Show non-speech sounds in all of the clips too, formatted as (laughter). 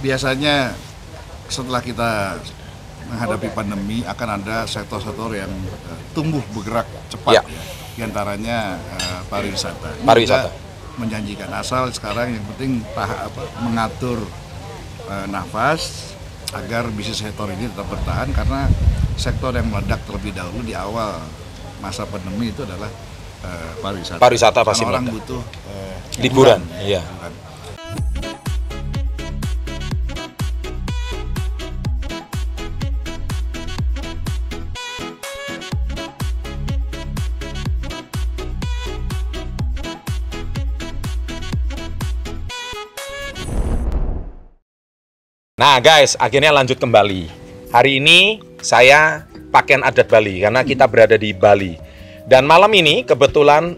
biasanya setelah kita menghadapi pandemi akan ada sektor-sektor yang uh, tumbuh bergerak cepat Ya. ya. Di antaranya uh, pariwisata. Ini Pariwisata. menjanjikan asal sekarang yang penting tahap apa, mengatur uh, nafas agar bisnis sektor ini tetap bertahan karena sektor yang meledak terlebih dahulu di awal masa pandemi itu adalah uh, pariwisata. Pariwisata pasti orang meledak. butuh uh, Liburan, iya. Hiburan. Nah guys, akhirnya lanjut kembali. Hari ini saya pakaian adat Bali karena kita berada di Bali. Dan malam ini kebetulan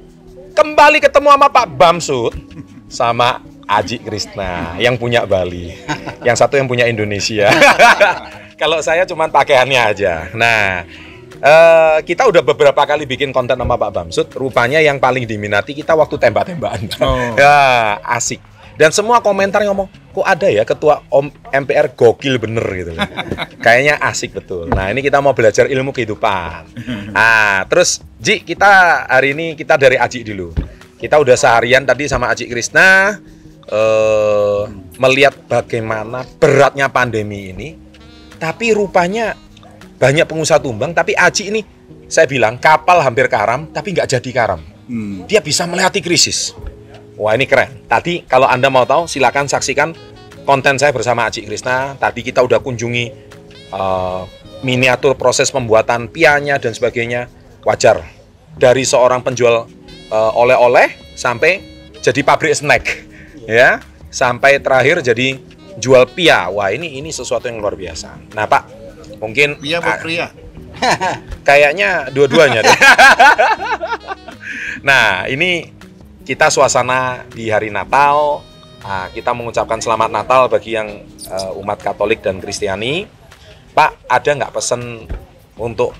kembali ketemu sama Pak Bamsud sama Aji Krishna yang punya Bali. Yang satu yang punya Indonesia. (laughs) Kalau saya cuma pakaiannya aja. Nah, eh, kita udah beberapa kali bikin konten sama Pak Bamsud. Rupanya yang paling diminati kita waktu tembak-tembakan. Oh. (laughs) ya, asik. Dan semua komentar ngomong, kok ada ya ketua Om MPR gokil bener gitu. (laughs) Kayaknya asik betul. Nah ini kita mau belajar ilmu kehidupan. Nah (laughs) terus Ji kita hari ini kita dari Aji dulu. Kita udah seharian tadi sama Aji Krishna eh, melihat bagaimana beratnya pandemi ini. Tapi rupanya banyak pengusaha tumbang. Tapi Aji ini saya bilang kapal hampir karam tapi nggak jadi karam. Hmm. Dia bisa melewati krisis. Wah ini keren. Tadi kalau Anda mau tahu silakan saksikan konten saya bersama Aji Krishna. Tadi kita udah kunjungi eh, miniatur proses pembuatan pianya dan sebagainya. Wajar. Dari seorang penjual eh, oleh-oleh sampai jadi pabrik snack. Ya, sampai terakhir jadi jual pia. Wah, ini ini sesuatu yang luar biasa. Nah, Pak, mungkin Pria ah, apa pria? Kayaknya dua-duanya deh. (laughs) nah, ini kita suasana di hari Natal. Nah, kita mengucapkan selamat Natal bagi yang eh, umat Katolik dan Kristiani. Pak, ada nggak pesan untuk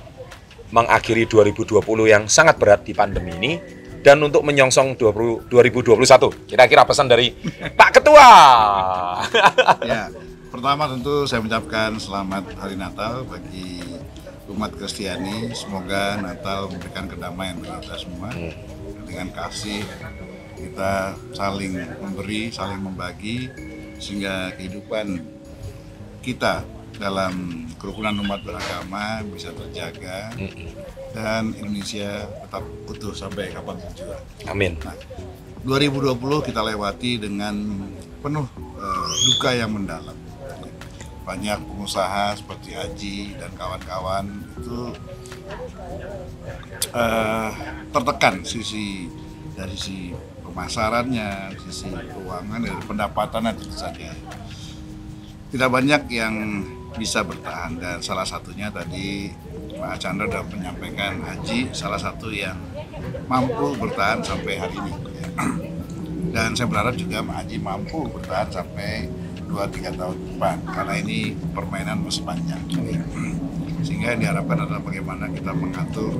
mengakhiri 2020 yang sangat berat di pandemi ini dan untuk menyongsong 20, 2021? Kira-kira pesan dari (laughs) Pak Ketua. Ya, pertama tentu saya mengucapkan selamat hari Natal bagi umat Kristiani. Semoga Natal memberikan kedamaian bagi kita semua. Dengan kasih kita saling memberi, saling membagi sehingga kehidupan kita dalam kerukunan umat beragama bisa terjaga dan Indonesia tetap utuh sampai kapan pun juga. Amin. Nah, 2020 kita lewati dengan penuh eh, duka yang mendalam. Banyak pengusaha seperti Haji dan kawan-kawan itu eh, tertekan sisi dari sisi pemasarannya, sisi keuangan, dari pendapatannya tentu saja. Tidak banyak yang bisa bertahan dan salah satunya tadi Pak Chandra sudah menyampaikan Haji salah satu yang mampu bertahan sampai hari ini. (clears throat) Dan saya berharap juga Haji mampu bertahan sampai 2-3 tahun depan karena ini permainan masih panjang. (clears throat) Sehingga yang diharapkan adalah bagaimana kita mengatur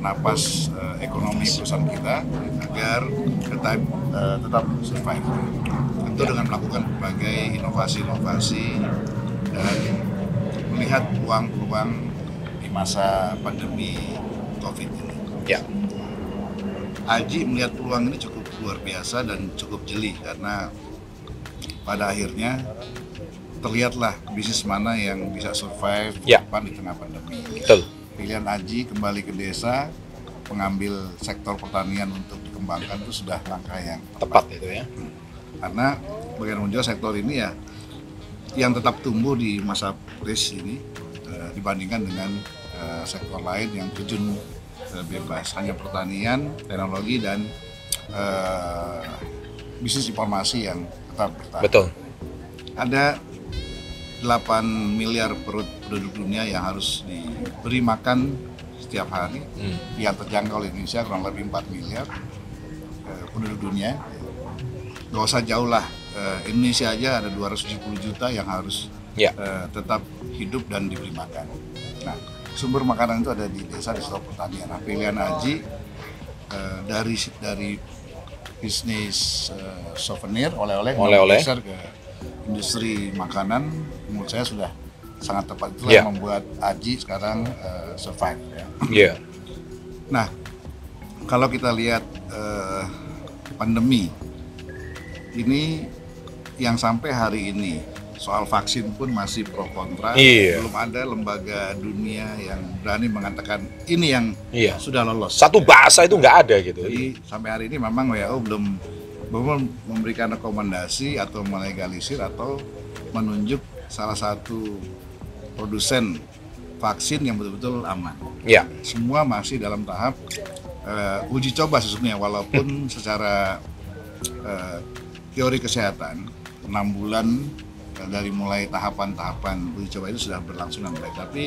napas eh, ekonomi perusahaan kita agar tetap eh, tetap survive. Tentu dengan melakukan berbagai inovasi-inovasi dan melihat peluang-peluang di masa pandemi COVID ini. Ya. Aji melihat peluang ini cukup luar biasa dan cukup jeli karena pada akhirnya terlihatlah bisnis mana yang bisa survive Ya. depan di tengah pandemi. Betul. Pilihan Aji kembali ke desa, mengambil sektor pertanian untuk dikembangkan itu sudah langkah yang Tepat itu ya. karena bagaimanapun juga sektor ini ya yang tetap tumbuh di masa kris ini eh, dibandingkan dengan eh, sektor lain yang terjun eh, bebas hanya pertanian, teknologi dan eh, bisnis informasi yang tetap bertahan. Betul. Ada 8 miliar perut penduduk dunia yang harus diberi makan setiap hari Hmm. yang terjangkau oleh Indonesia kurang lebih 4 miliar eh, penduduk dunia. Gak usah jauh lah, eh, Indonesia aja ada 270 juta yang harus Ya. eh, tetap hidup dan diberi makan. Nah, sumber makanan itu ada di desa di sektor pertanian. Nah, pilihan Aji eh, dari dari bisnis eh, souvenir oleh-oleh Oleh-oleh. ke industri makanan menurut saya sudah sangat tepat itulah yang membuat Aji sekarang eh, survive ya. Iya. Nah, kalau kita lihat eh, pandemi ini yang sampai hari ini soal vaksin pun masih pro kontra. Iya. Belum ada lembaga dunia yang berani mengatakan ini yang Iya. sudah lolos. Satu bahasa itu nggak ada gitu. Jadi sampai hari ini memang WHO belum belum memberikan rekomendasi atau melegalisir atau menunjuk salah satu produsen vaksin yang betul-betul aman Iya. semua masih dalam tahap eh, uji coba sesungguhnya walaupun (laughs) secara eh, teori kesehatan enam bulan eh, dari mulai tahapan-tahapan uji coba itu sudah berlangsung dengan baik tapi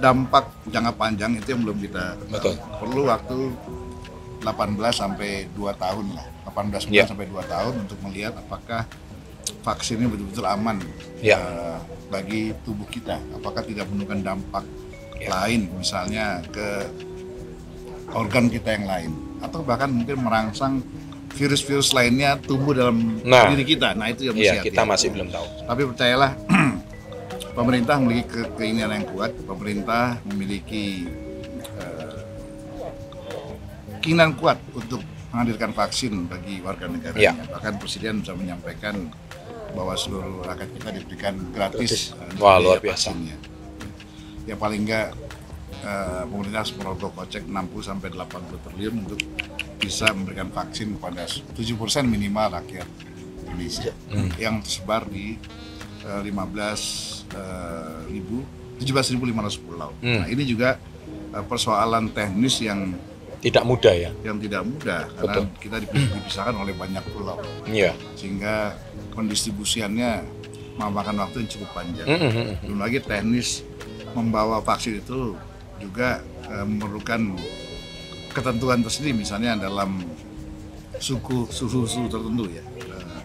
dampak jangka panjang itu yang belum kita Betul. perlu waktu 18 sampai 2 tahun lah 18 bulan Ya. sampai 2 tahun untuk melihat apakah vaksinnya betul-betul aman Ya. eh, bagi tubuh kita apakah tidak menimbulkan dampak Ya. lain misalnya ke organ kita yang lain atau bahkan mungkin merangsang virus-virus lainnya tumbuh dalam Nah. diri kita nah itu yang mesti Iya, hati-hati. kita masih belum tahu. tapi percayalah (clears throat) pemerintah memiliki ke- keinginan yang kuat pemerintah memiliki keinginan kuat untuk menghadirkan vaksin bagi warga negaranya Ya. bahkan presiden bisa menyampaikan bahwa seluruh rakyat kita diberikan gratis, Gratis. eh, Wah, luar biasa. vaksinnya. ya paling enggak eh, pemerintah merogoh kocek 60 sampai 80 triliun untuk bisa memberikan vaksin kepada 7% minimal rakyat Indonesia Hmm. yang tersebar di eh, 15 eh, ribu 17.500 pulau. Hmm. Nah, ini juga eh, persoalan teknis yang Tidak mudah ya. yang tidak mudah karena Betul. kita dipi- dipisahkan oleh banyak pulau Iya. sehingga pendistribusiannya memakan waktu yang cukup panjang. Mm, mm, mm. Belum lagi teknis membawa vaksin itu juga eh, memerlukan ketentuan tersendiri misalnya dalam suku suhu-suhu tertentu ya. Eh,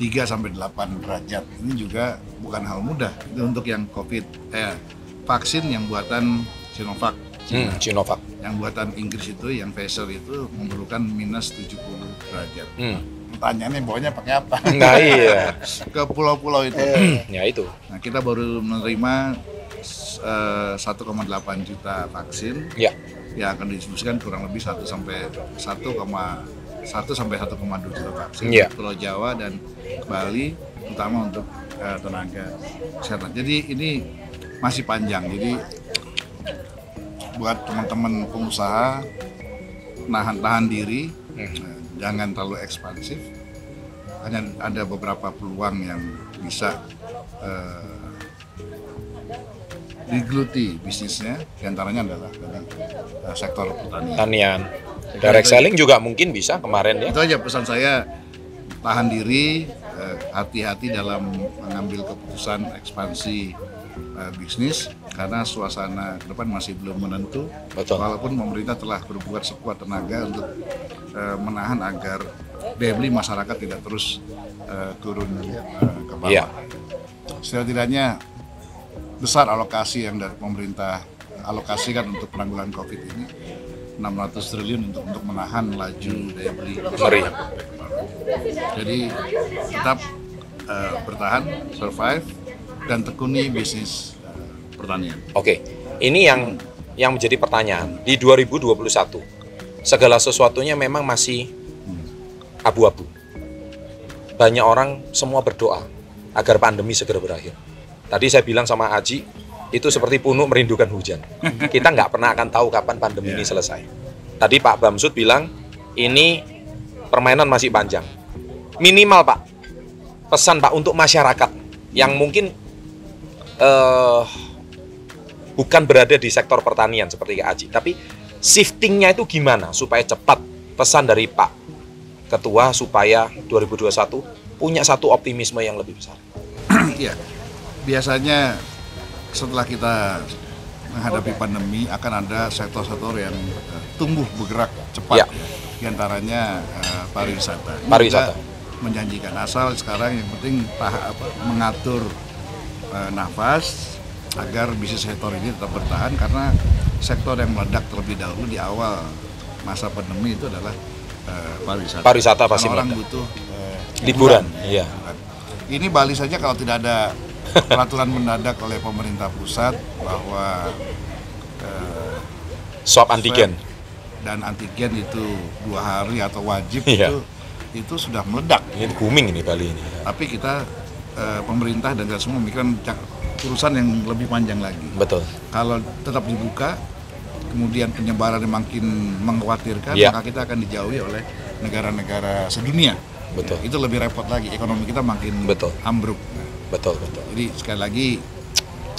3 sampai 8 derajat. Ini juga bukan hal mudah. Itu untuk yang Covid eh vaksin yang buatan Sinovac Cina. Hmm, Sinovac. Yang buatan Inggris itu yang Pfizer itu memerlukan minus 70 derajat. Hmm. Pertanyaannya bawanya pakai apa? (laughs) Nah iya. (laughs) Ke pulau-pulau itu. ya itu. Nah, kita baru menerima eh, 1,8 juta vaksin Ya. yang akan didistribusikan kurang lebih 1 sampai 1,1 sampai 1,2 juta vaksin Iya. di Pulau Jawa dan Bali terutama untuk eh, tenaga kesehatan. Jadi ini masih panjang. Jadi buat teman-teman pengusaha nahan-tahan diri, eh, jangan terlalu ekspansif. Hanya ada beberapa peluang yang bisa eh, digeluti bisnisnya, di antaranya adalah dari eh, sektor pertanian. Tanian. Direct selling juga mungkin bisa kemarin ya. Itu aja pesan saya, tahan diri, eh, hati-hati dalam mengambil keputusan ekspansi eh, bisnis karena suasana ke depan masih belum menentu. Betul. Walaupun pemerintah telah berbuat sekuat tenaga untuk eh, menahan agar daya beli masyarakat tidak terus eh, turun eh, ke bawah. Iya. Setidaknya besar alokasi yang dari pemerintah alokasikan untuk penanggulangan COVID ini 600 triliun untuk untuk menahan laju daya beli. Ngeri. Jadi tetap eh, bertahan, survive dan tekuni bisnis pertanian. Oke. Ini yang yang menjadi pertanyaan di 2021. Segala sesuatunya memang masih abu-abu. Banyak orang semua berdoa agar pandemi segera berakhir. Tadi saya bilang sama Aji, itu seperti punuk merindukan hujan. Kita nggak pernah akan tahu kapan pandemi ini selesai. Tadi Pak Bamsud bilang, ini permainan masih panjang. Minimal Pak, pesan Pak untuk masyarakat yang mungkin eh, bukan berada di sektor pertanian seperti Kak Aji, tapi shiftingnya itu gimana supaya cepat pesan dari Pak Ketua supaya 2021 punya satu optimisme yang lebih besar. (clears throat) Iya, biasanya setelah kita menghadapi pandemi akan ada sektor-sektor yang eh, tumbuh bergerak cepat Ya. ya. Di antaranya eh, pariwisata. Ini Pariwisata. menjanjikan asal sekarang yang penting tahap apa, mengatur eh, nafas agar bisnis sektor ini tetap bertahan karena sektor yang meledak terlebih dahulu di awal masa pandemi itu adalah eh, pariwisata. Pariwisata pasti Karena orang meledak. butuh eh, Liburan, iya. liburan. Ini Bali saja kalau tidak ada peraturan mendadak oleh pemerintah pusat bahwa eh, Swab antigen. dan antigen itu dua hari atau wajib Iya. itu itu sudah meledak. Ini booming ini Bali ini. Tapi kita pemerintah dan kita semua memikirkan urusan yang lebih panjang lagi. Betul. Kalau tetap dibuka, kemudian penyebaran yang makin mengkhawatirkan, Iya. maka kita akan dijauhi oleh negara-negara sedunia. Betul. Ya, itu lebih repot lagi, ekonomi kita makin Betul. ambruk. Betul, betul. Jadi sekali lagi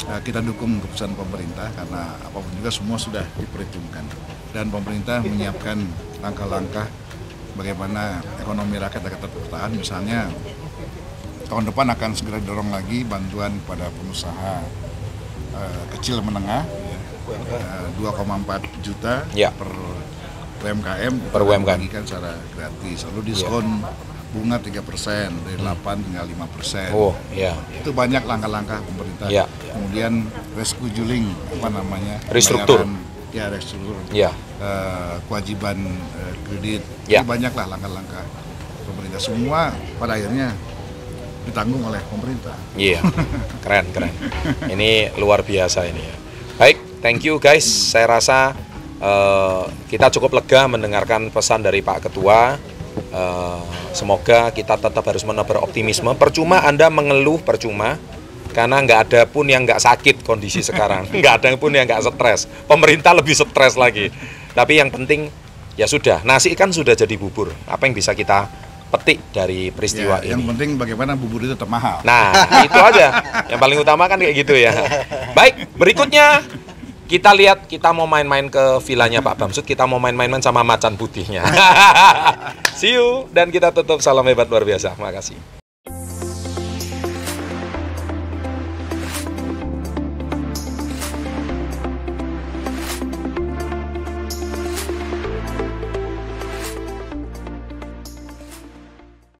eh, kita dukung keputusan pemerintah karena apa pun juga semua sudah diperhitungkan dan pemerintah menyiapkan langkah-langkah bagaimana ekonomi rakyat akan tetap bertahan. Misalnya tahun depan akan segera dorong lagi bantuan kepada pengusaha eh, kecil menengah ya, eh, 2,4 juta Ya. per UMKM Per UMKM. bagikan secara gratis. Lalu diskon bunga 3% dari 8 tinggal 5%. Oh, ya. Itu banyak langkah-langkah pemerintah. Ya. Kemudian rescheduling apa namanya? Restruktur. Ya, restruktur. Ya. Eh, kewajiban eh, kredit. Ya. Itu banyaklah langkah-langkah pemerintah. Semua pada akhirnya ditanggung oleh pemerintah. Iya, keren keren. Ini luar biasa ini ya. Baik, thank you guys. Saya rasa eh, kita cukup lega mendengarkan pesan dari Pak Ketua. Eh, semoga kita tetap harus menebar optimisme. Percuma Anda mengeluh, percuma. Karena nggak ada pun yang nggak sakit kondisi sekarang, (laughs) nggak ada pun yang nggak stres. Pemerintah lebih stres lagi. Tapi yang penting ya sudah, nasi kan sudah jadi bubur. Apa yang bisa kita petik dari peristiwa Ya, ini? yang penting bagaimana bubur itu tetap mahal. Nah, (laughs) itu aja. Yang paling utama kan kayak gitu ya. Baik, berikutnya kita lihat kita mau main-main ke vilanya Pak Bamsud, kita mau main-main sama macan putihnya. (laughs) See you dan kita tutup salam hebat luar biasa. Makasih.